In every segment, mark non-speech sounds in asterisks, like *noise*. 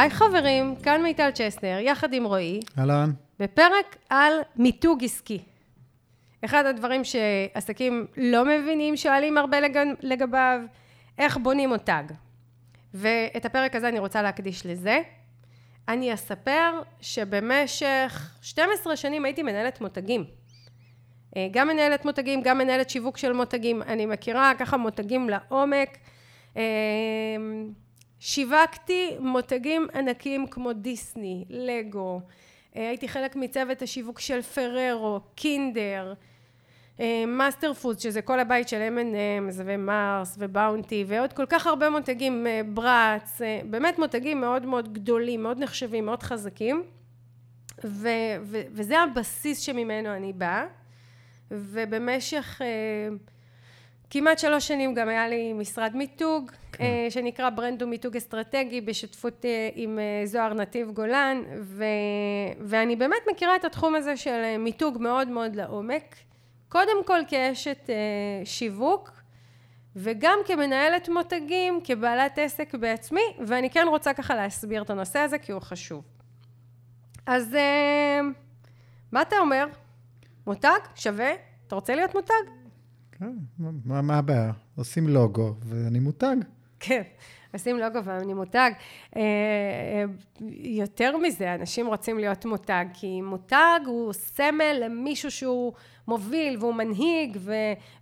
היי חברים, כאן מיטל צ'סנר, יחד עם רועי, אהלן. בפרק על מיתוג עסקי. אחד הדברים שעסקים לא מבינים, שואלים הרבה לג... לגביו, איך בונים מותג. ואת הפרק הזה אני רוצה להקדיש לזה. אני אספר שבמשך 12 שנים הייתי מנהלת מותגים. אה, גם מנהלת מותגים, גם מנהלת שיווק של מותגים. אני מכירה ככה מותגים לעומק. אה, שיווקתי מותגים ענקיים כמו דיסני, לגו. אה, הייתי חלק מצוות השיווק של פררו, קינדר, מאסטר פוד, שזה כל הבית של M&M's ומרס ובאונטי ועוד כל כך הרבה מותגים, ברץ, באמת מותגים מאוד מאוד גדולים, מאוד נחשבים, מאוד חזקים. ו- ו- וזה הבסיס שממנו אני באה. ובמשך אה, כמעט שלוש שנים גם היה לי משרד מיתוג, כן. uh, שנקרא ברנד ומיתוג אסטרטגי, בשותפות uh, עם uh, זוהר נתיב גולן, ו- ואני באמת מכירה את התחום הזה של מיתוג מאוד מאוד לעומק. קודם כל כאשת שיווק, וגם כמנהלת מותגים, כבעלת עסק בעצמי, ואני כן רוצה ככה להסביר את הנושא הזה, כי הוא חשוב. אז מה אתה אומר? מותג? שווה? אתה רוצה להיות מותג? כן, מה, מה הבעיה? עושים לוגו ואני מותג. כן, עושים לוגו ואני מותג. אה, אה, יותר מזה, אנשים רוצים להיות מותג, כי מותג הוא סמל למישהו שהוא מוביל והוא מנהיג ו,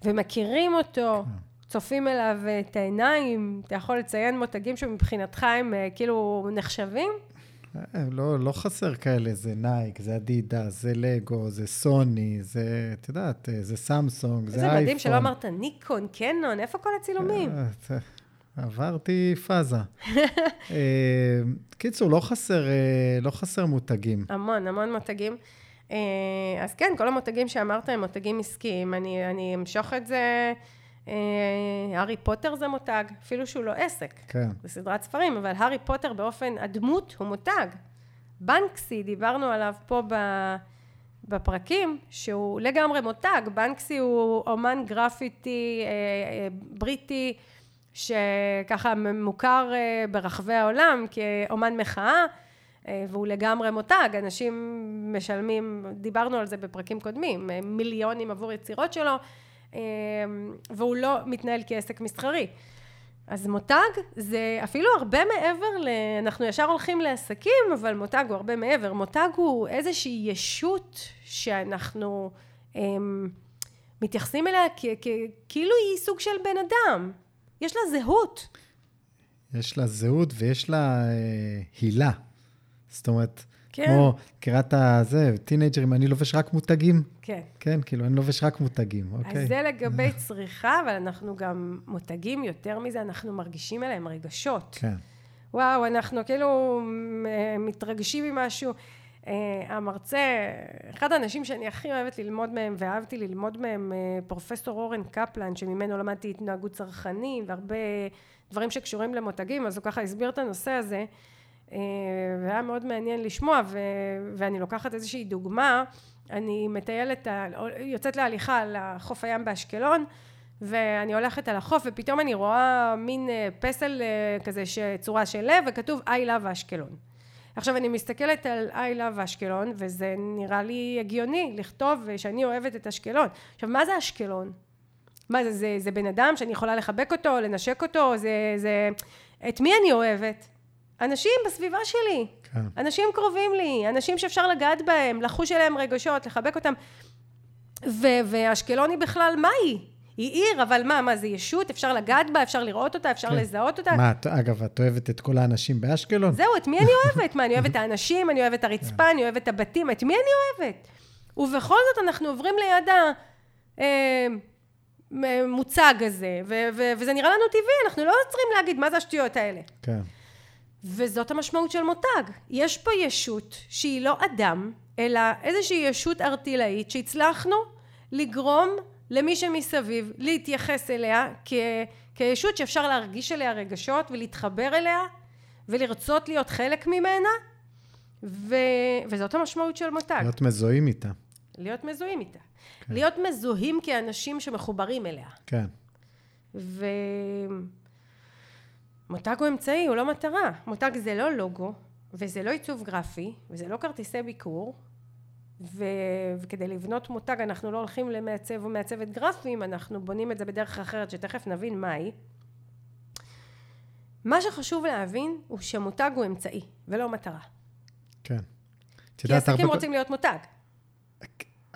ומכירים אותו. כן. צופים אליו את העיניים, אתה יכול לציין מותגים שמבחינתך הם אה, כאילו נחשבים? אה, לא, לא חסר כאלה, זה נייקי, זה אדידס, זה לגו, זה סוני, זה, את יודעת, אה, זה סמסונג, זה אייפון. איזה מדהים שלא אמרת ניקון, קנון, איפה כל הצילומים? אה, עברתי פאזה. *laughs* קיצור, לא חסר, לא חסר מותגים. המון, המון מותגים. אז כן, כל המותגים שאמרת הם מותגים עסקיים. אני, אני אמשוך את זה... אה, הארי פוטר זה מותג, אפילו שהוא לא עסק. כן. זה סדרת ספרים, אבל הארי פוטר באופן, הדמות הוא מותג. בנקסי, דיברנו עליו פה ב... בפרקים, שהוא לגמרי מותג. בנקסי הוא אומן גרפיטי אה, אה, בריטי, שככה מוכר ברחבי העולם כאומן מחאה, והוא לגמרי מותג. אנשים משלמים, דיברנו על זה בפרקים קודמים, מיליונים עבור יצירות שלו. אמ, והוא לא מתנהל כעסק מסחרי. אז מותג זה אפילו הרבה מעבר ל... אנחנו ישר הולכים לעסקים, אבל מותג הוא הרבה מעבר. מותג הוא איזושהי ישות שאנחנו הם, מתייחסים אליה כ- כ- כאילו היא סוג של בן אדם. יש לה זהות. יש לה זהות ויש לה אה, הילה. זאת אומרת, כן. כמו, קראת זה, טינג'רים, אני לובש רק מותגים. כן. כן, כאילו, אני לובש רק מותגים, אוקיי. אז זה לגבי צריכה, אבל אנחנו גם מותגים, יותר מזה, אנחנו מרגישים אליהם רגשות. כן. וואו, אנחנו כאילו מתרגשים ממשהו. Uh, המרצה, אחד האנשים שאני הכי אוהבת ללמוד מהם ואהבתי ללמוד מהם, uh, פרופסור אורן קפלן, שממנו למדתי התנהגות צרכנים והרבה דברים שקשורים למותגים, אז הוא ככה הסביר את הנושא הזה. אה, והיה מאוד מעניין לשמוע, ו, ואני לוקחת איזושהי דוגמה, אני מטיילת, יוצאת להליכה על חוף הים באשקלון, ואני הולכת על החוף, ופתאום אני רואה מין אה, פסל אה, כזה, צורה של לב, וכתוב I love אשקלון. עכשיו אני מסתכלת על I love אשקלון, וזה נראה לי הגיוני לכתוב שאני אוהבת את אשקלון. עכשיו, מה זה אשקלון? מה זה, זה, זה בן אדם שאני יכולה לחבק אותו, לנשק אותו, זה, זה... את מי אני אוהבת? אנשים בסביבה שלי, כן. אנשים קרובים לי, אנשים שאפשר לגעת בהם, לחוש אליהם רגשות, לחבק אותם. ו- ואשקלון היא בכלל, מה היא? היא עיר, אבל מה, מה זה ישות? אפשר לגעת בה, אפשר לראות אותה, אפשר כן. לזהות אותה? מה, אגב, את אוהבת את כל האנשים באשקלון? זהו, את מי אני *laughs* אוהבת? מה, אני אוהבת את האנשים, אני אוהבת את הרצפה, כן. אני אוהבת את הבתים, את מי אני אוהבת? ובכל זאת אנחנו עוברים ליד המוצג אה, הזה, ו- ו- וזה נראה לנו טבעי, אנחנו לא עוצרים להגיד מה זה השטויות האלה. כן. וזאת המשמעות של מותג. יש פה ישות שהיא לא אדם, אלא איזושהי ישות ארטילאית שהצלחנו לגרום למי שמסביב להתייחס אליה כ- כישות שאפשר להרגיש אליה רגשות ולהתחבר אליה ולרצות להיות חלק ממנה ו... וזאת המשמעות של מותג. להיות מזוהים איתה. להיות מזוהים איתה. כן. להיות מזוהים כאנשים שמחוברים אליה. כן. ו... מותג הוא אמצעי, הוא לא מטרה. מותג זה לא לוגו, וזה לא עיצוב גרפי, וזה לא כרטיסי ביקור, ו... וכדי לבנות מותג אנחנו לא הולכים למעצב או מעצבת גרפיים, אנחנו בונים את זה בדרך אחרת שתכף נבין מהי. מה שחשוב להבין הוא שמותג הוא אמצעי ולא מטרה. כן. כי עסקים הרבה... רוצים להיות מותג.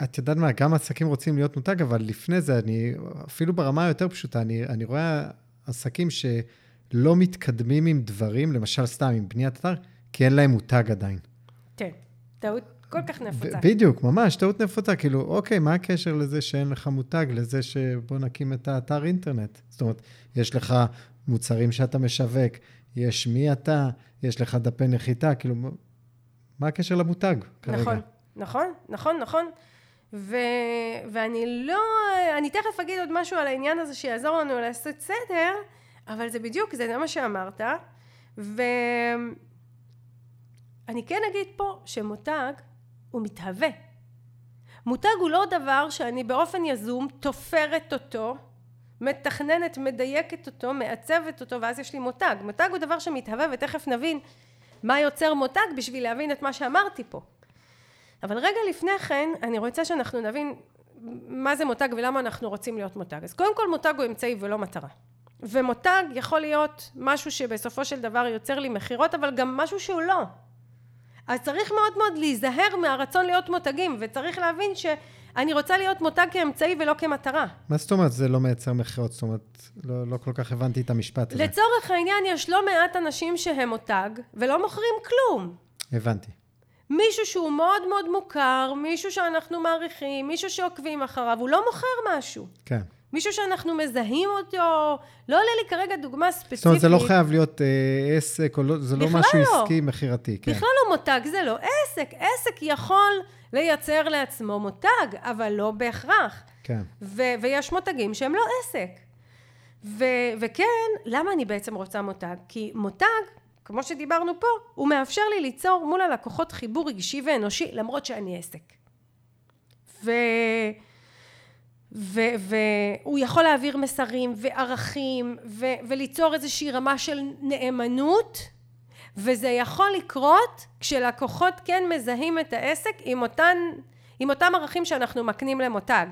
את יודעת מה, גם עסקים רוצים להיות מותג, אבל לפני זה, אני, אפילו ברמה היותר פשוטה, אני, אני רואה עסקים שלא מתקדמים עם דברים, למשל סתם עם בניית אתר, כי אין להם מותג עדיין. כן, טעות כל כך נפוצה. בדיוק, ממש, טעות נפוצה. כאילו, אוקיי, מה הקשר לזה שאין לך מותג, לזה שבוא נקים את האתר אינטרנט? זאת אומרת, יש לך מוצרים שאתה משווק, יש מי אתה, יש לך דפי נחיתה, כאילו, מה הקשר למותג כרגע? נכון, נכון, נכון, נכון. ו... ואני לא, אני תכף אגיד עוד משהו על העניין הזה שיעזור לנו לעשות סדר, אבל זה בדיוק, זה מה שאמרת. ואני כן אגיד פה שמותג הוא מתהווה. מותג הוא לא דבר שאני באופן יזום תופרת אותו, מתכננת, מדייקת אותו, מעצבת אותו, ואז יש לי מותג. מותג הוא דבר שמתהווה, ותכף נבין מה יוצר מותג בשביל להבין את מה שאמרתי פה. אבל רגע לפני כן, אני רוצה שאנחנו נבין מה זה מותג ולמה אנחנו רוצים להיות מותג. אז קודם כל מותג הוא אמצעי ולא מטרה. ומותג יכול להיות משהו שבסופו של דבר יוצר לי מכירות, אבל גם משהו שהוא לא. אז צריך מאוד מאוד להיזהר מהרצון להיות מותגים, וצריך להבין שאני רוצה להיות מותג כאמצעי ולא כמטרה. מה זאת אומרת זה לא מייצר מכירות? זאת אומרת, לא, לא כל כך הבנתי את המשפט הזה. לצורך העניין, יש לא מעט אנשים שהם מותג, ולא מוכרים כלום. הבנתי. מישהו שהוא מאוד מאוד מוכר, מישהו שאנחנו מעריכים, מישהו שעוקבים אחריו, הוא לא מוכר משהו. כן. מישהו שאנחנו מזהים אותו, לא עולה לי כרגע דוגמה ספציפית. זאת אומרת, זה לא חייב להיות אה, עסק, או לא, זה לא משהו לא. עסקי מכירתי. כן. בכלל לא מותג, זה לא עסק. עסק יכול לייצר לעצמו מותג, אבל לא בהכרח. כן. ו- ויש מותגים שהם לא עסק. ו- וכן, למה אני בעצם רוצה מותג? כי מותג, כמו שדיברנו פה, הוא מאפשר לי ליצור מול הלקוחות חיבור רגשי ואנושי, למרות שאני עסק. ו... והוא יכול להעביר מסרים וערכים ו- וליצור איזושהי רמה של נאמנות וזה יכול לקרות כשלקוחות כן מזהים את העסק עם אותן עם אותם ערכים שאנחנו מקנים למותג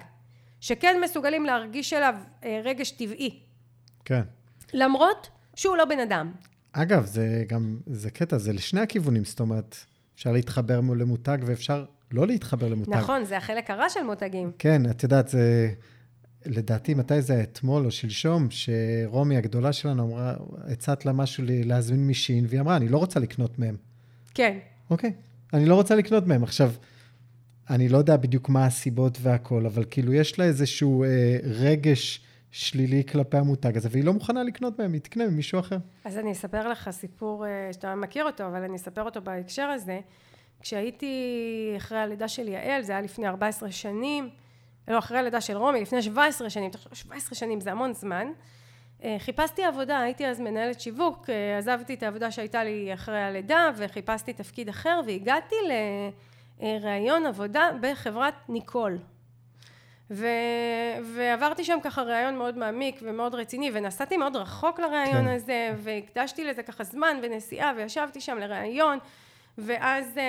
שכן מסוגלים להרגיש אליו אה, רגש טבעי. כן. למרות שהוא לא בן אדם. אגב זה גם זה קטע זה לשני הכיוונים. זאת אומרת אפשר להתחבר מול למותג ואפשר לא להתחבר למותג. נכון, זה החלק הרע של מותגים. כן, את יודעת, זה... לדעתי, מתי זה אתמול או שלשום, שרומי הגדולה שלנו אמרה, הצעתי לה משהו להזמין מ Shein, והיא אמרה, אני לא רוצה לקנות מהם. כן. אוקיי, אני לא רוצה לקנות מהם. עכשיו, אני לא יודע בדיוק מה הסיבות והכל, אבל כאילו, יש לה איזשהו אה, רגש שלילי כלפי המותג הזה, והיא לא מוכנה לקנות מהם, היא תקנה ממישהו אחר. אז אני אספר לך סיפור אה, שאתה מכיר אותו, אבל אני אספר אותו בהקשר הזה. כשהייתי אחרי הלידה של יעל, זה היה לפני 14 שנים, לא, אחרי הלידה של רומי, לפני 17 שנים, 17 שנים זה המון זמן, אה, חיפשתי עבודה, הייתי אז מנהלת שיווק, אה, עזבתי את העבודה שהייתה לי אחרי הלידה וחיפשתי תפקיד אחר והגעתי לראיון עבודה בחברת ניקול. ו... ועברתי שם ככה ראיון מאוד מעמיק ומאוד רציני ונסעתי מאוד רחוק לראיון כן. הזה והקדשתי לזה ככה זמן ונסיעה וישבתי שם לראיון ואז uh,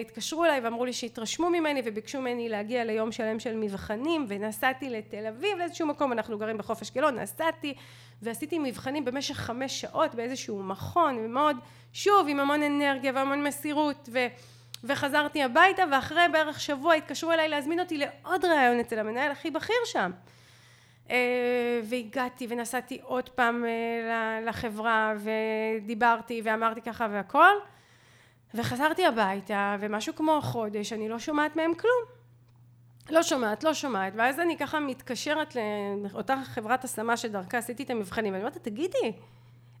התקשרו אליי ואמרו לי שהתרשמו ממני וביקשו ממני להגיע ליום שלם של מבחנים ונסעתי לתל אביב לאיזשהו מקום אנחנו גרים בחוף אשקלון נסעתי ועשיתי מבחנים במשך חמש שעות באיזשהו מכון ומאוד שוב עם המון אנרגיה והמון מסירות ו, וחזרתי הביתה ואחרי בערך שבוע התקשרו אליי להזמין אותי לעוד ראיון אצל המנהל הכי בכיר שם. uh, והגעתי ונסעתי עוד פעם uh, לחברה ודיברתי ואמרתי ככה והכל וחזרתי הביתה ומשהו כמו חודש אני לא שומעת מהם כלום. לא שומעת לא שומעת ואז אני ככה מתקשרת לאותה חברת השמה שדרכה עשיתי את המבחנים ואני אומרת תגידי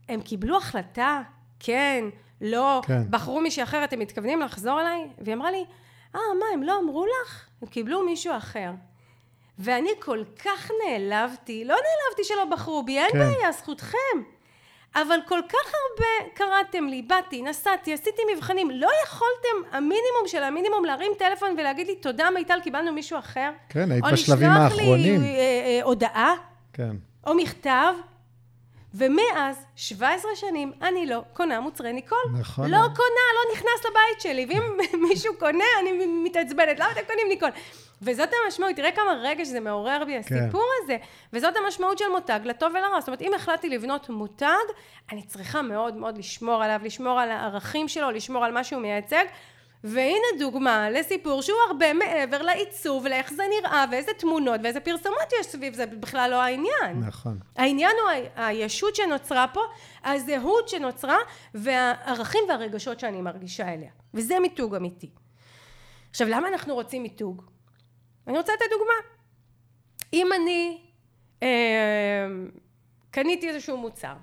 הם קיבלו החלטה? כן לא. כן. בחרו מישהי אחרת הם מתכוונים לחזור אליי? והיא אמרה לי אה מה הם לא אמרו לך? הם קיבלו מישהו אחר. ואני כל כך נעלבתי לא נעלבתי שלא בחרו בי אין כן. בעיה זכותכם אבל כל כך הרבה קראתם לי, באתי, נסעתי, עשיתי מבחנים, לא יכולתם המינימום של המינימום להרים טלפון ולהגיד לי תודה מיטל, קיבלנו מישהו אחר? כן, היית בשלבים האחרונים. או לשלוח לי אה, אה, הודעה, כן. או מכתב, ומאז 17 שנים אני לא קונה מוצרי ניקול. נכון. לא קונה, לא נכנס לבית שלי, ואם *laughs* מישהו קונה, אני מתעצבנת, למה אתם קונים ניקול? וזאת המשמעות, תראה כמה רגע שזה מעורר בי כן. הסיפור הזה. וזאת המשמעות של מותג, לטוב ולרע. זאת אומרת, אם החלטתי לבנות מותג, אני צריכה מאוד מאוד לשמור עליו, לשמור על הערכים שלו, לשמור על מה שהוא מייצג. והנה דוגמה לסיפור שהוא הרבה מעבר לעיצוב ולאיך זה נראה ואיזה תמונות ואיזה פרסומות יש סביב זה, בכלל לא העניין. נכון. העניין הוא הישות שנוצרה פה, הזהות שנוצרה והערכים והרגשות שאני מרגישה אליה. וזה מיתוג אמיתי. עכשיו, למה אנחנו רוצים מיתוג? אני רוצה לתת דוגמה. אם אני אה, קניתי איזשהו מוצר,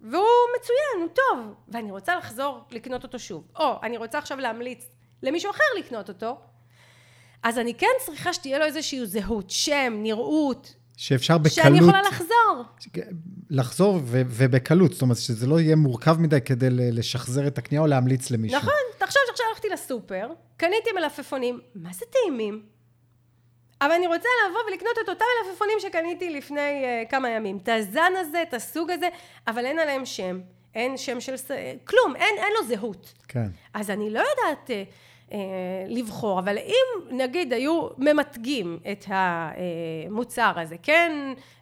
והוא מצוין, הוא טוב, ואני רוצה לחזור לקנות אותו שוב, או אני רוצה עכשיו להמליץ למישהו אחר לקנות אותו, אז אני כן צריכה שתהיה לו איזושהי זהות, שם, נראות, שאפשר בקלות... שאני יכולה לחזור. לחזור ו- ובקלות, זאת אומרת שזה לא יהיה מורכב מדי כדי לשחזר את הקנייה או להמליץ למישהו. נכון, תחשוב שעכשיו הלכתי לסופר, קניתי מלפפונים, מה זה טעימים? אבל אני רוצה לבוא ולקנות את אותם מלפפונים שקניתי לפני uh, כמה ימים. את הזן הזה, את הסוג הזה, אבל אין עליהם שם. אין שם של... ס- כלום, אין, אין לו זהות. כן. אז אני לא יודעת אה, אה, לבחור, אבל אם נגיד היו ממתגים את המוצר הזה, כן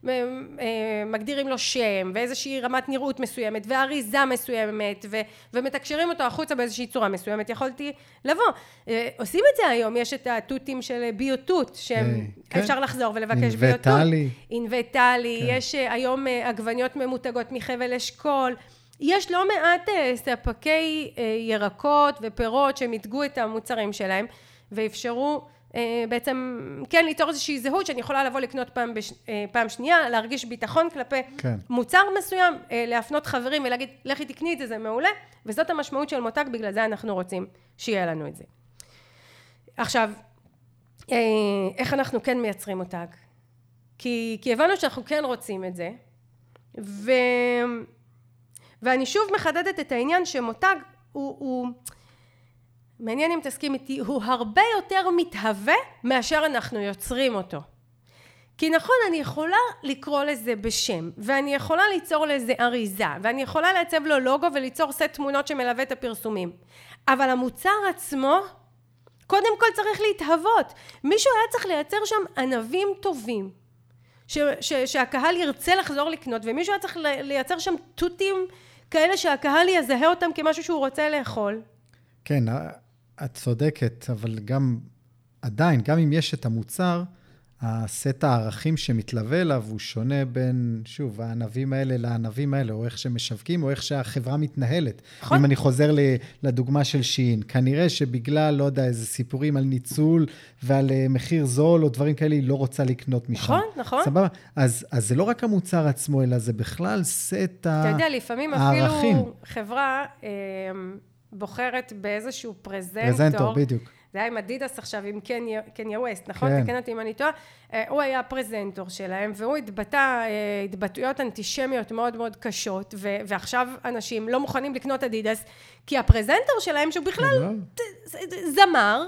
אה, אה, מגדירים לו שם ואיזושהי רמת נראות מסוימת ואריזה מסוימת ו, ומתקשרים אותו החוצה באיזושהי צורה מסוימת, יכולתי לבוא. אה, עושים את זה היום, יש את התותים של ביוטות, שהם אה, כן. אפשר לחזור ולבקש ביוטות. אינווטלי. אינווטלי, כן. יש אה, היום אה, עגבניות ממותגות מחבל אשכול. יש לא מעט אה, ספקי אה, ירקות ופירות שמיתגו את המוצרים שלהם ואפשרו אה, בעצם כן ליצור איזושהי זהות שאני יכולה לבוא לקנות פעם, בש, פעם שנייה, להרגיש ביטחון כלפי כן. מוצר מסוים, להפנות חברים ולהגיד לכי תקני את זה, זה מעולה וזאת המשמעות של מותג, בגלל זה אנחנו רוצים שיהיה לנו את זה. עכשיו, איך אנחנו כן מייצרים מותג? כי, כי הבנו שאנחנו כן רוצים את זה, ו... ואני שוב מחדדת את העניין שמותג הוא, הוא מעניין אם תסכים איתי, הוא הרבה יותר מתהווה מאשר אנחנו יוצרים אותו. כי נכון, אני יכולה לקרוא לזה בשם, ואני יכולה ליצור לזה אריזה, ואני יכולה לעצב לו לוגו וליצור סט תמונות שמלווה את הפרסומים. אבל המוצר עצמו, קודם כל צריך להתהוות. מישהו היה צריך לייצר שם ענבים טובים, ש, ש, שהקהל ירצה לחזור לקנות, ומישהו היה צריך לייצר שם תותים כאלה שהקהל יזהה אותם כמשהו שהוא רוצה לאכול. כן, את צודקת, אבל גם עדיין, גם אם יש את המוצר, הסט הערכים שמתלווה אליו הוא שונה בין, שוב, הענבים האלה לענבים האלה, או איך שמשווקים, או איך שהחברה מתנהלת. נכון. אם אני חוזר לדוגמה של שיין, כנראה שבגלל, לא יודע, איזה סיפורים על ניצול ועל אה, מחיר זול או דברים כאלה, היא לא רוצה לקנות משם. נכון, נכון. סבבה? אז, אז זה לא רק המוצר עצמו, אלא זה בכלל סט ה... אתה יודע, לפעמים הערכים. אפילו חברה אה, בוחרת באיזשהו פרזנטור. פרזנטור, בדיוק. זה היה עם אדידס עכשיו, עם קניה, קניה ווסט, נכון? כן. תקן אותי אם אני טועה. אה, הוא היה הפרזנטור שלהם, והוא התבטא אה, התבטאויות אנטישמיות מאוד מאוד קשות, ו- ועכשיו אנשים לא מוכנים לקנות אדידס, כי הפרזנטור שלהם, שהוא בכלל לא. זמר,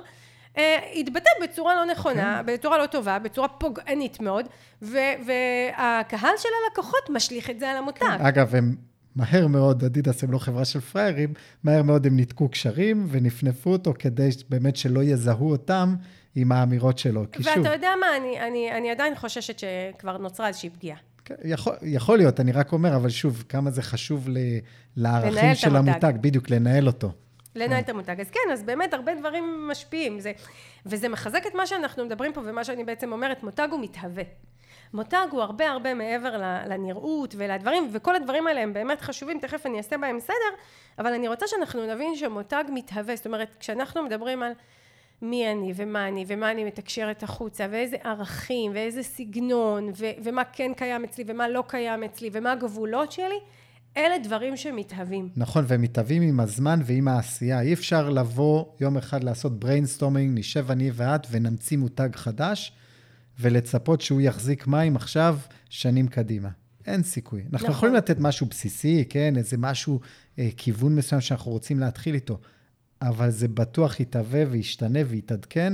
אה, התבטא בצורה לא נכונה, כן. בצורה לא טובה, בצורה פוגענית מאוד, ו- והקהל של הלקוחות משליך את זה על המותג. אגב, הם מהר מאוד, אדידס הם לא חברה של פראיירים, מהר מאוד הם ניתקו קשרים ונפנפו אותו כדי באמת שלא יזהו אותם עם האמירות שלו. כי שוב, ואתה יודע מה, אני, אני, אני עדיין חוששת שכבר נוצרה איזושהי פגיעה. כן, יכול, יכול להיות, אני רק אומר, אבל שוב, כמה זה חשוב ל, לערכים של המותג. המותג, בדיוק, לנהל אותו. לנהל את המותג. אז כן, אז באמת הרבה דברים משפיעים. זה, וזה מחזק את מה שאנחנו מדברים פה ומה שאני בעצם אומרת, מותג הוא מתהווה. מותג הוא הרבה הרבה מעבר לנראות ולדברים, וכל הדברים האלה הם באמת חשובים, תכף אני אעשה בהם סדר, אבל אני רוצה שאנחנו נבין שמותג מתהווה, זאת אומרת, כשאנחנו מדברים על מי אני ומה אני ומה אני מתקשרת החוצה ואיזה ערכים ואיזה סגנון ו- ומה כן קיים אצלי ומה לא קיים אצלי ומה הגבולות שלי, אלה דברים שמתהווים. נכון, והם מתהווים עם הזמן ועם העשייה. אי אפשר לבוא יום אחד לעשות brainstorming, נשב אני ואת ונמציא מותג חדש, ולצפות שהוא יחזיק מים עכשיו שנים קדימה. אין סיכוי. אנחנו נכון. יכולים לתת משהו בסיסי, כן? איזה משהו, אה, כיוון מסוים שאנחנו רוצים להתחיל איתו, אבל זה בטוח יתהווה וישתנה ויתעדכן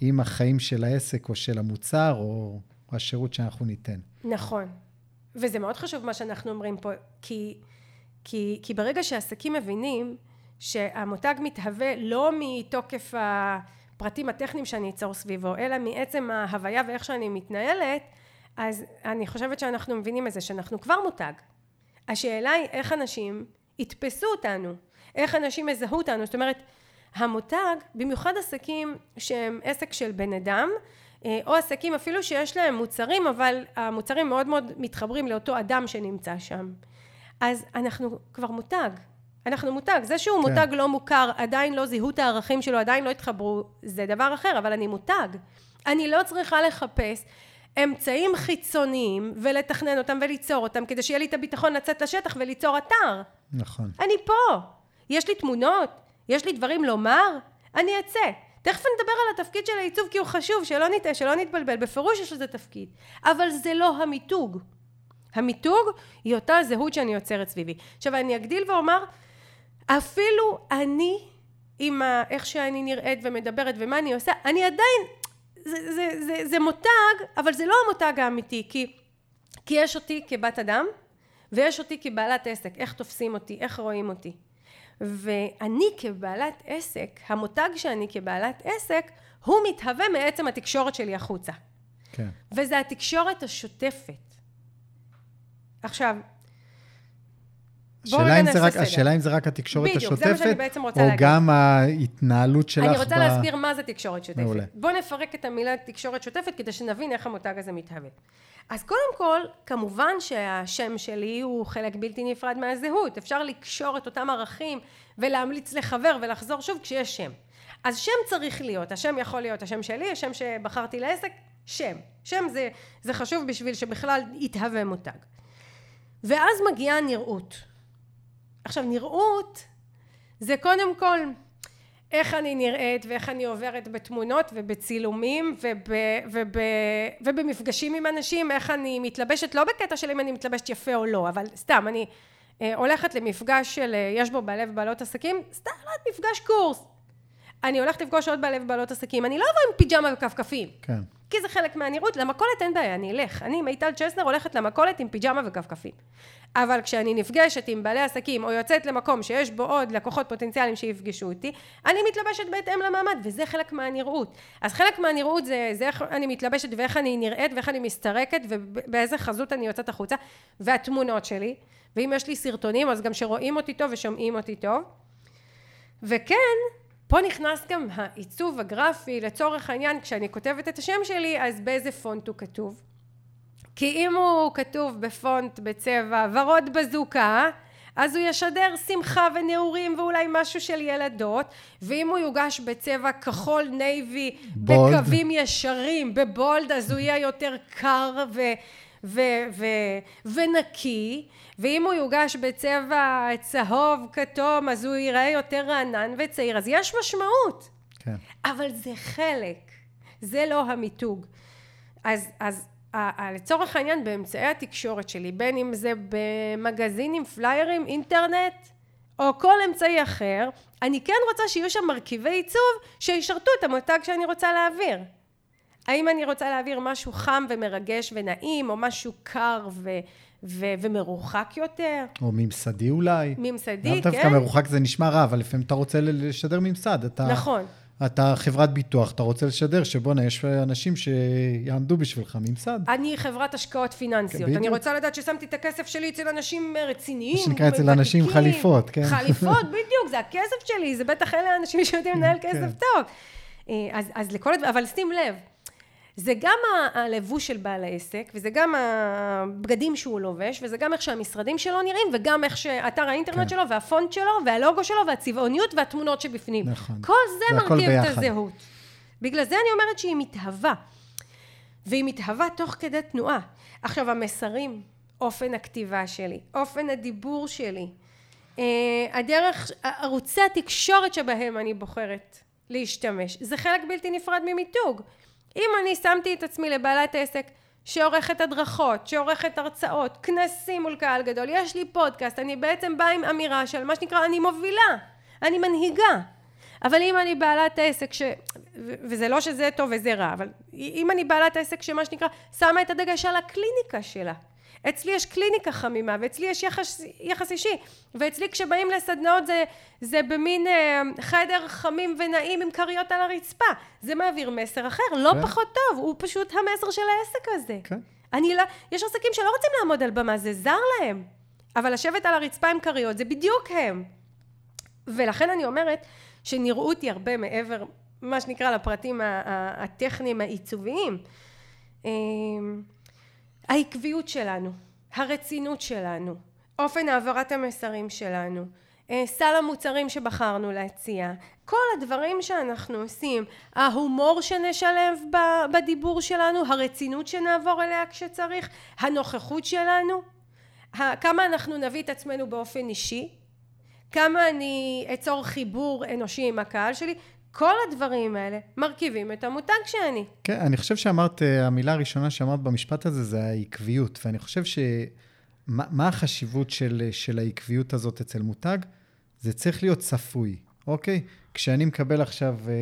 עם החיים של העסק או של המוצר או השירות שאנחנו ניתן. נכון. וזה מאוד חשוב מה שאנחנו אומרים פה, כי, כי, כי ברגע שעסקים מבינים שהמותג מתהווה לא מתוקף הפרטים הטכניים שאני אצור סביבו, אלא מעצם ההוויה ואיך שאני מתנהלת, אז אני חושבת שאנחנו מבינים את זה, שאנחנו כבר מותג. השאלה היא איך אנשים יתפסו אותנו, איך אנשים יזהו אותנו, זאת אומרת, המותג, במיוחד עסקים שהם עסק של בן אדם, אה, או עסקים אפילו שיש להם מוצרים, אבל המוצרים מאוד מאוד מתחברים לאותו אדם שנמצא שם. אז אנחנו כבר מותג. אנחנו מותג. זה שהוא כן. מותג לא מוכר, עדיין לא זיהו את הערכים שלו, עדיין לא התחברו, זה דבר אחר, אבל אני מותג. אני לא צריכה לחפש אמצעים חיצוניים ולתכנן אותם וליצור אותם כדי שיהיה לי את הביטחון לצאת לשטח וליצור אתר. נכון. אני פה. יש לי תמונות, יש לי דברים לומר, אני אצא. תכף נדבר על התפקיד של העיצוב כי הוא חשוב, שלא נטעה, שלא נתבלבל, בפירוש יש לזה תפקיד. אבל זה לא המיתוג. המיתוג היא אותה זהות שאני יוצרת סביבי. עכשיו אני אגדיל ואומר, אפילו אני, עם ה, איך שאני נראית ומדברת ומה אני עושה, אני עדיין, זה, זה, זה, זה מותג, אבל זה לא המותג האמיתי, כי, כי יש אותי כבת אדם, ויש אותי כבעלת עסק, איך תופסים אותי, איך רואים אותי. ואני כבעלת עסק, המותג שאני כבעלת עסק, הוא מתהווה מעצם התקשורת שלי החוצה. כן. וזה התקשורת השוטפת. עכשיו, השאלה אם, רק, השאלה אם זה רק התקשורת בדיוק, השוטפת, זה מה שאני בעצם רוצה או להגיד. גם ההתנהלות שלך. אני רוצה ב... להסביר מה זה תקשורת שוטפת. מעולה. בוא נפרק את המילה תקשורת שוטפת כדי שנבין איך המותג הזה מתהווה. אז קודם כל, כמובן שהשם שלי הוא חלק בלתי נפרד מהזהות. אפשר לקשור את אותם ערכים ולהמליץ לחבר ולחזור שוב כשיש שם. אז שם צריך להיות, השם יכול להיות השם שלי, השם שבחרתי לעסק, שם. שם זה, זה חשוב בשביל שבכלל יתהווה מותג. ואז מגיעה נראות. עכשיו נראות זה קודם כל איך אני נראית ואיך אני עוברת בתמונות ובצילומים וב, וב, ובמפגשים עם אנשים איך אני מתלבשת לא בקטע של אם אני מתלבשת יפה או לא אבל סתם אני אה, הולכת למפגש של אה, יש בו בעלי ובעלות עסקים סתם מפגש קורס. אני הולכת לפגוש עוד בעלי ובעלות עסקים אני לא אבוא עם פיג'מה וכפכפים. כן. כי זה חלק מהנראות למכולת אין בעיה אני אלך. אני מיטל צ'סנר הולכת למכולת עם פיג'מה וכפכפים אבל כשאני נפגשת עם בעלי עסקים או יוצאת למקום שיש בו עוד לקוחות פוטנציאליים שיפגשו אותי אני מתלבשת בהתאם למעמד וזה חלק מהנראות. אז חלק מהנראות זה, זה איך אני מתלבשת ואיך אני נראית ואיך אני מסתרקת ובאיזה חזות אני יוצאת החוצה והתמונות שלי. ואם יש לי סרטונים אז גם שרואים אותי טוב ושומעים אותי טוב. וכן פה נכנס גם העיצוב הגרפי. לצורך העניין כשאני כותבת את השם שלי אז באיזה פונט הוא כתוב כי אם הוא כתוב בפונט בצבע ורוד בזוקה אז הוא ישדר שמחה ונעורים ואולי משהו של ילדות ואם הוא יוגש בצבע כחול navy bold. בקווים ישרים ב bold אז הוא יהיה יותר קר ו... ו- ו- ונקי ואם הוא יוגש בצבע צהוב כתום אז הוא ייראה יותר רענן וצעיר אז יש משמעות כן. אבל זה חלק זה לא המיתוג אז, אז לצורך העניין באמצעי התקשורת שלי בין אם זה במגזינים פליירים אינטרנט או כל אמצעי אחר אני כן רוצה שיהיו שם מרכיבי עיצוב שישרתו את המותג שאני רוצה להעביר האם אני רוצה להעביר משהו חם ומרגש ונעים או משהו קר ו... ו- ומרוחק יותר. או ממסדי אולי. ממסדי, כן. כן. דווקא מרוחק זה נשמע רע, אבל לפעמים אתה רוצה לשדר ממסד. אתה, נכון. אתה חברת ביטוח, אתה רוצה לשדר שבואנה, יש אנשים שיעמדו בשבילך ממסד. אני חברת השקעות פיננסיות. בדיוק. אני רוצה לדעת ששמתי את הכסף שלי אצל אנשים רציניים. מה שנקרא אצל אנשים. חליפות, כן. חליפות, *laughs* בדיוק, זה הכסף שלי, זה בטח אלה האנשים שיודעים לנהל כן. כסף טוב. אה, אז, אז לכל הדברים, אבל שים לב, זה גם הלבוש של בעל העסק, וזה גם הבגדים שהוא לובש, וזה גם איך שהמשרדים שלו נראים, וגם איך שאתר האינטרנט כן. שלו, והפונט שלו, והלוגו שלו, והצבעוניות, והתמונות שבפנים. נכון. כל זה מרכיב את. הזהות. בגלל זה אני אומרת שהיא מתהווה. והיא מתהווה תוך כדי תנועה. עכשיו המסרים, אופן הכתיבה שלי, אופן הדיבור שלי, אה, הדרך, ערוצי התקשורת שבהם אני בוחרת להשתמש, זה חלק בלתי נפרד ממיתוג. אם אני שמתי את עצמי לבעלת עסק שעורכת הדרכות, שעורכת הרצאות, כנסים מול קהל גדול, יש לי פודקאסט, אני בעצם באה עם אמירה של מה שנקרא אני מובילה, אני מנהיגה. אבל אם אני בעלת עסק ש... וזה לא שזה טוב וזה רע, אבל אם אני בעלת עסק שמה שנקרא שמה את הדגש על הקליניקה שלה, אצלי יש קליניקה חמימה, ואצלי יש יחס, יחס אישי, ואצלי כשבאים לסדנאות זה, זה במין אה, חדר חמים ונעים עם כריות על הרצפה. זה מעביר מסר אחר, לא כן. פחות טוב, הוא פשוט המסר של העסק הזה. כן. אני לא, יש עסקים שלא רוצים לעמוד על במה, זה זר להם. אבל לשבת על הרצפה עם כריות זה בדיוק הם. ולכן אני אומרת שנראות היא הרבה מעבר, מה שנקרא, לפרטים הטכניים העיצוביים. העקביות שלנו, הרצינות שלנו, אופן העברת המסרים שלנו, אה, סל המוצרים שבחרנו להציע, כל הדברים שאנחנו עושים, ההומור שנשלב בדיבור שלנו, הרצינות שנעבור אליה כשצריך, הנוכחות שלנו, כמה אנחנו נביא את עצמנו באופן אישי, כמה אני אצור חיבור אנושי עם הקהל שלי, כל הדברים האלה מרכיבים את המותג שאני. כן, אני חושב שאמרת, אה, המילה הראשונה שאמרת במשפט הזה זה העקביות, ואני חושב ש... מה, החשיבות של, של העקביות הזאת אצל מותג? זה צריך להיות צפוי, אוקיי? כשאני מקבל עכשיו אה,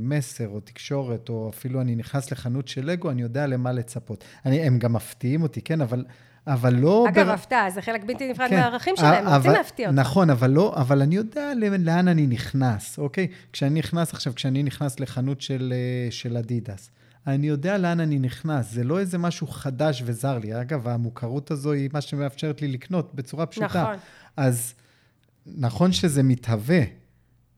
מסר או תקשורת, או אפילו אני נכנס לחנות של לגו, אני יודע למה לצפות. אני, הם גם מפתיעים אותי, כן? אבל אבל לא... אגב, בר... הפתעה, זה חלק בלתי נפרד כן, מהערכים שלהם, אבל, רוצים להפתיע אותך. נכון, אבל לא, אבל אני יודע לאן אני נכנס, אוקיי? כשאני נכנס עכשיו, כשאני נכנס לחנות של, אה, של אדידס, אני יודע לאן אני נכנס, זה לא איזה משהו חדש וזר לי. אגב, המוכרות הזו היא מה שמאפשרת לי לקנות בצורה פשוטה. נכון. אז נכון שזה מתהווה,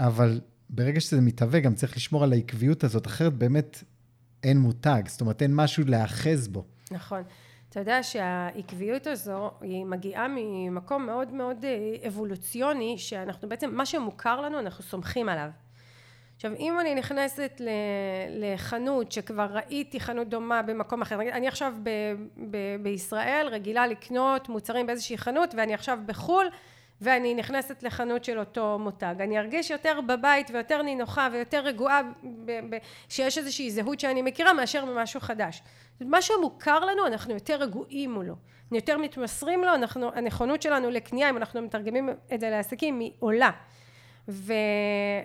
אבל ברגע שזה מתהווה, גם צריך לשמור על העקביות הזאת, אחרת באמת אין מותג, זאת אומרת, אין משהו להאחז בו. נכון. אתה יודע שהעקביות הזו היא מגיעה ממקום מאוד מאוד אה, אבולוציוני שאנחנו בעצם מה שמוכר לנו אנחנו סומכים עליו. עכשיו אם אני נכנסת לחנות שכבר ראיתי חנות דומה במקום אחר אני עכשיו ב, ב, בישראל רגילה לקנות מוצרים באיזושהי חנות ואני עכשיו בחו"ל ואני נכנסת לחנות של אותו מותג. אני ארגיש יותר בבית ויותר נינוחה ויותר רגועה שיש איזושהי זהות שאני מכירה מאשר ממשהו חדש. מה שמוכר לנו אנחנו יותר רגועים מולו. יותר מתמסרים לו אנחנו הנכונות שלנו לקנייה אם אנחנו מתרגמים את זה לעסקים היא עולה ו,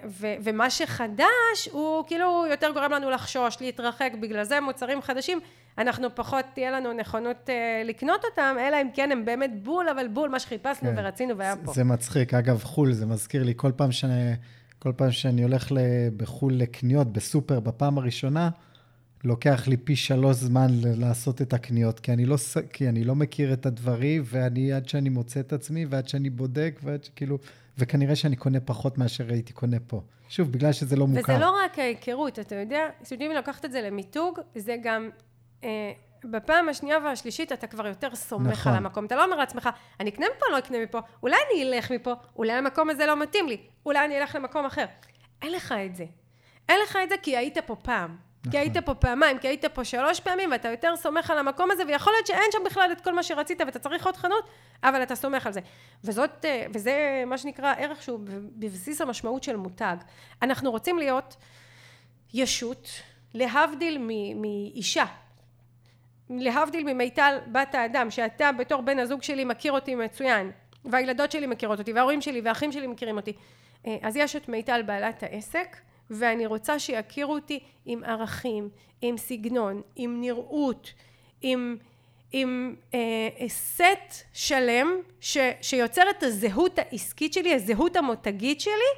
ו, ומה שחדש הוא כאילו יותר גורם לנו לחשוש להתרחק בגלל זה מוצרים חדשים אנחנו פחות תהיה לנו נכונות uh, לקנות אותם אלא אם כן הם באמת בול אבל בול מה שחיפשנו כן. ורצינו והיה פה זה מצחיק אגב חו"ל זה מזכיר לי כל פעם שאני כל פעם שאני הולך בחו"ל לקניות בסופר בפעם הראשונה לוקח לי פי שלוש זמן לעשות את הקניות, כי אני לא, כי אני לא מכיר את הדברים, ואני עד שאני מוצא את עצמי, ועד שאני בודק, ועד שכאילו, וכנראה שאני קונה פחות מאשר הייתי קונה פה. שוב, בגלל שזה לא מוכר. וזה לא רק ההיכרות, אתה יודע, אם לקחת את זה למיתוג, זה גם... אה, בפעם השנייה והשלישית אתה כבר יותר סומך נכון. על המקום. אתה לא אומר לעצמך, אני אקנה מפה, לא אקנה מפה, אולי אני אלך מפה, אולי המקום הזה לא מתאים לי, אולי אני אלך למקום אחר. אין לך את זה. אין לך את זה כי היית פה פעם. נכון. כי היית פה פעמיים, כי היית פה שלוש פעמים, ואתה יותר סומך על המקום הזה, ויכול להיות שאין שם בכלל את כל מה שרצית, ואתה צריך עוד חנות, אבל אתה סומך על זה. וזאת, אה, וזה מה שנקרא ערך שהוא בבסיס המשמעות של מותג. אנחנו רוצים להיות ישות, להבדיל מאישה. להבדיל ממיטל בת האדם, שאתה בתור בן הזוג שלי מכיר אותי מצוין, והילדות שלי מכירות אותי, וההורים שלי והאחים שלי מכירים אותי. אה, אז יש את מיטל בעלת העסק, ואני רוצה שיכירו אותי עם ערכים, עם סגנון, עם נראות, עם, עם אה, סט שלם ש, שיוצר את הזהות העסקית שלי, הזהות המותגית שלי,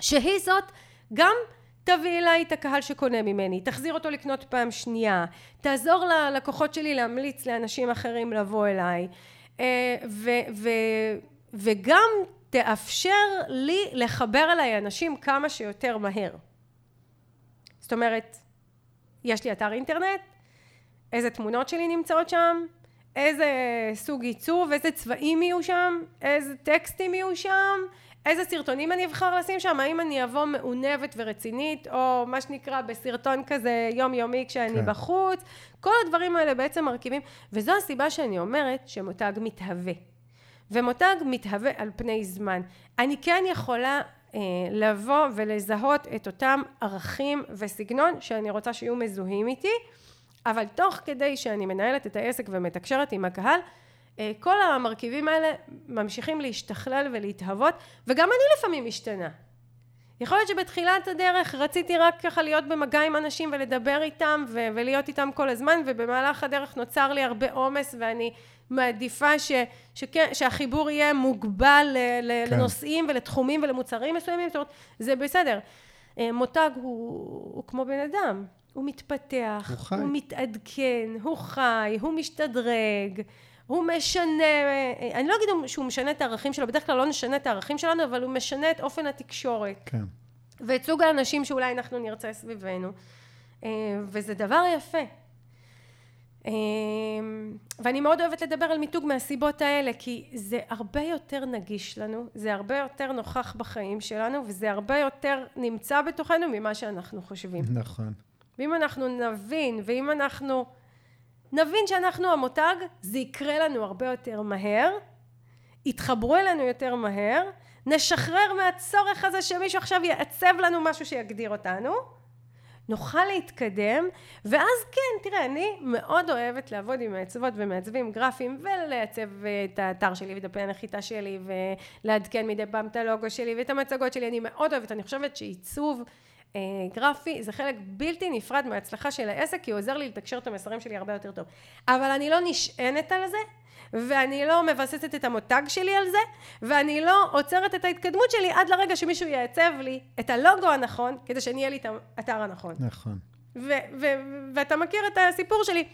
שהיא זאת גם תביא אליי את הקהל שקונה ממני, תחזיר אותו לקנות פעם שנייה, תעזור ללקוחות שלי להמליץ לאנשים אחרים לבוא אליי, אה, ו, ו, וגם תאפשר לי לחבר אליי אנשים כמה שיותר מהר. זאת אומרת, יש לי אתר אינטרנט, איזה תמונות שלי נמצאות שם, איזה סוג עיצוב, איזה צבעים יהיו שם, איזה טקסטים יהיו שם, איזה סרטונים אני אבחר לשים שם, האם אני אבוא מעונבת ורצינית, או מה שנקרא בסרטון כזה יומיומי כשאני כן. בחוץ, כל הדברים האלה בעצם מרכיבים, וזו הסיבה שאני אומרת שמותג מתהווה. ומותג מתהווה על פני זמן. אני כן יכולה אה, לבוא ולזהות את אותם ערכים וסגנון שאני רוצה שיהיו מזוהים איתי, אבל תוך כדי שאני מנהלת את העסק ומתקשרת עם הקהל, אה, כל המרכיבים האלה ממשיכים להשתכלל ולהתהוות, וגם אני לפעמים משתנה. יכול להיות שבתחילת הדרך רציתי רק ככה להיות במגע עם אנשים ולדבר איתם ו- ולהיות איתם כל הזמן, ובמהלך הדרך נוצר לי הרבה עומס ואני מעדיפה ש- שכן, שהחיבור יהיה מוגבל ל- כן. לנושאים ולתחומים ולמוצרים מסוימים, זאת אומרת, זה בסדר. אה, מותג הוא, הוא כמו בן אדם, הוא מתפתח, הוא חי. הוא מתעדכן, הוא חי, הוא משתדרג, הוא משנה, אה, אני לא אגיד שהוא משנה את הערכים שלו, בדרך כלל לא נשנה את הערכים שלנו, אבל הוא משנה את אופן התקשורת. כן. ואת סוג האנשים שאולי אנחנו נרצה סביבנו. אה, וזה דבר יפה. אה, ואני מאוד אוהבת לדבר על מיתוג מהסיבות האלה, כי זה הרבה יותר נגיש לנו, זה הרבה יותר נוכח בחיים שלנו, וזה הרבה יותר נמצא בתוכנו ממה שאנחנו חושבים. נכון. ואם אנחנו נבין, ואם אנחנו נבין שאנחנו המותג, זה יקרה לנו הרבה יותר מהר, יתחברו אלינו יותר מהר, נשחרר מהצורך הזה שמישהו עכשיו יעצב לנו משהו שיגדיר אותנו, נוכל להתקדם, ואז כן, תראה, אני מאוד אוהבת לעבוד עם מעצבות ומעצבים גרפיים, ולעצב אה, את האתר שלי ודפי הנחיתה שלי, ולעדכן מדי פעם את הלוגו שלי ואת המצגות שלי, אני מאוד אוהבת, אני חושבת שעיצוב גרפי זה חלק בלתי נפרד מההצלחה של העסק, כי הוא עוזר לי לתקשר את המסרים שלי הרבה יותר טוב. אבל אני לא נשענת על זה, ואני לא מבססת את המותג שלי על זה, ואני לא עוצרת את ההתקדמות שלי עד לרגע שמישהו יעצב לי את הלוגו הנכון, כדי שאני אהיה לי את האתר הנכון. נכון. ו- ו- ואתה מכיר את הסיפור שלי.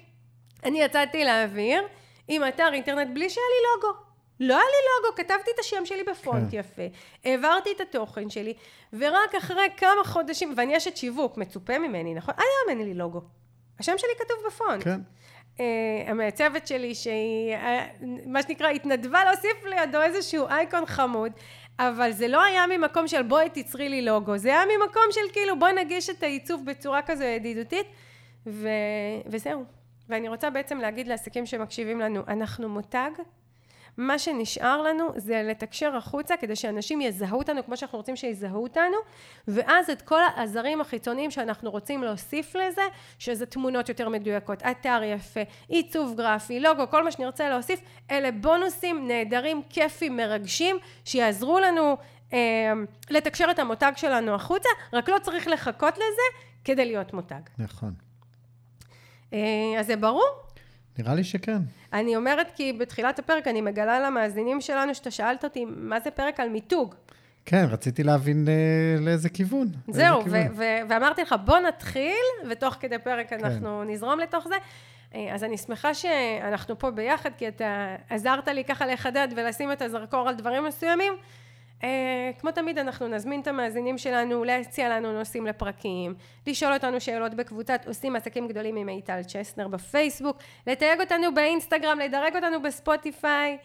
אני יצאתי לאוויר עם אתר אינטרנט בלי שהיה לי לוגו. לא היה לי לוגו, כתבתי את השם שלי בפונט כן. יפה, העברתי את התוכן שלי, ורק אחרי כמה חודשים, ואני אשת שיווק, מצופה ממני, נכון? היום אין לי לוגו. השם שלי כתוב בפונט. כן. Uh, המעצבת שלי, שהיא, uh, מה שנקרא, התנדבה להוסיף לידו איזשהו אייקון חמוד, אבל זה לא היה ממקום של בואי תצרי לי לוגו, זה היה ממקום של כאילו בואי נגיש את העיצוב בצורה כזו ידידותית, ו... וזהו. ואני רוצה בעצם להגיד לעסקים שמקשיבים לנו, אנחנו מותג, מה שנשאר לנו זה לתקשר החוצה כדי שאנשים יזהו אותנו כמו שאנחנו רוצים שיזהו אותנו ואז את כל העזרים החיצוניים שאנחנו רוצים להוסיף לזה שזה תמונות יותר מדויקות, אתר יפה, עיצוב גרפי, לוגו, כל מה שנרצה להוסיף אלה בונוסים נהדרים, כיפים, מרגשים שיעזרו לנו אה, לתקשר את המותג שלנו החוצה רק לא צריך לחכות לזה כדי להיות מותג. נכון. אה, אז זה ברור? נראה לי שכן. אני אומרת כי בתחילת הפרק אני מגלה למאזינים שלנו שאתה שאלת אותי מה זה פרק על מיתוג. כן, רציתי להבין אה, לאיזה כיוון. זהו, לאיזה ו- כיוון. ו- ואמרתי לך בוא נתחיל ותוך כדי פרק כן. אנחנו נזרום לתוך זה. אה, אז אני שמחה שאנחנו פה ביחד כי אתה עזרת לי ככה לחדד ולשים את הזרקור על דברים מסוימים. אה, כמו תמיד אנחנו נזמין את המאזינים שלנו להציע לנו נושאים לפרקים, לשאול אותנו שאלות בקבוצת עושים עסקים גדולים עם מיטל צ'סנר בפייסבוק, לתייג אותנו באינסטגרם, לדרג אותנו בספוטיפיי.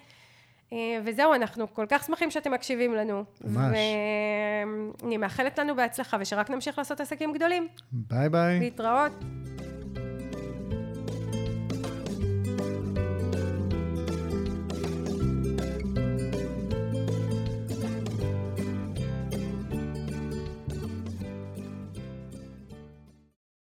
אה, וזהו, אנחנו כל כך שמחים שאתם מקשיבים לנו. ממש. ואני מאחלת לנו בהצלחה ושרק נמשיך לעשות עסקים גדולים. ביי ביי. להתראות.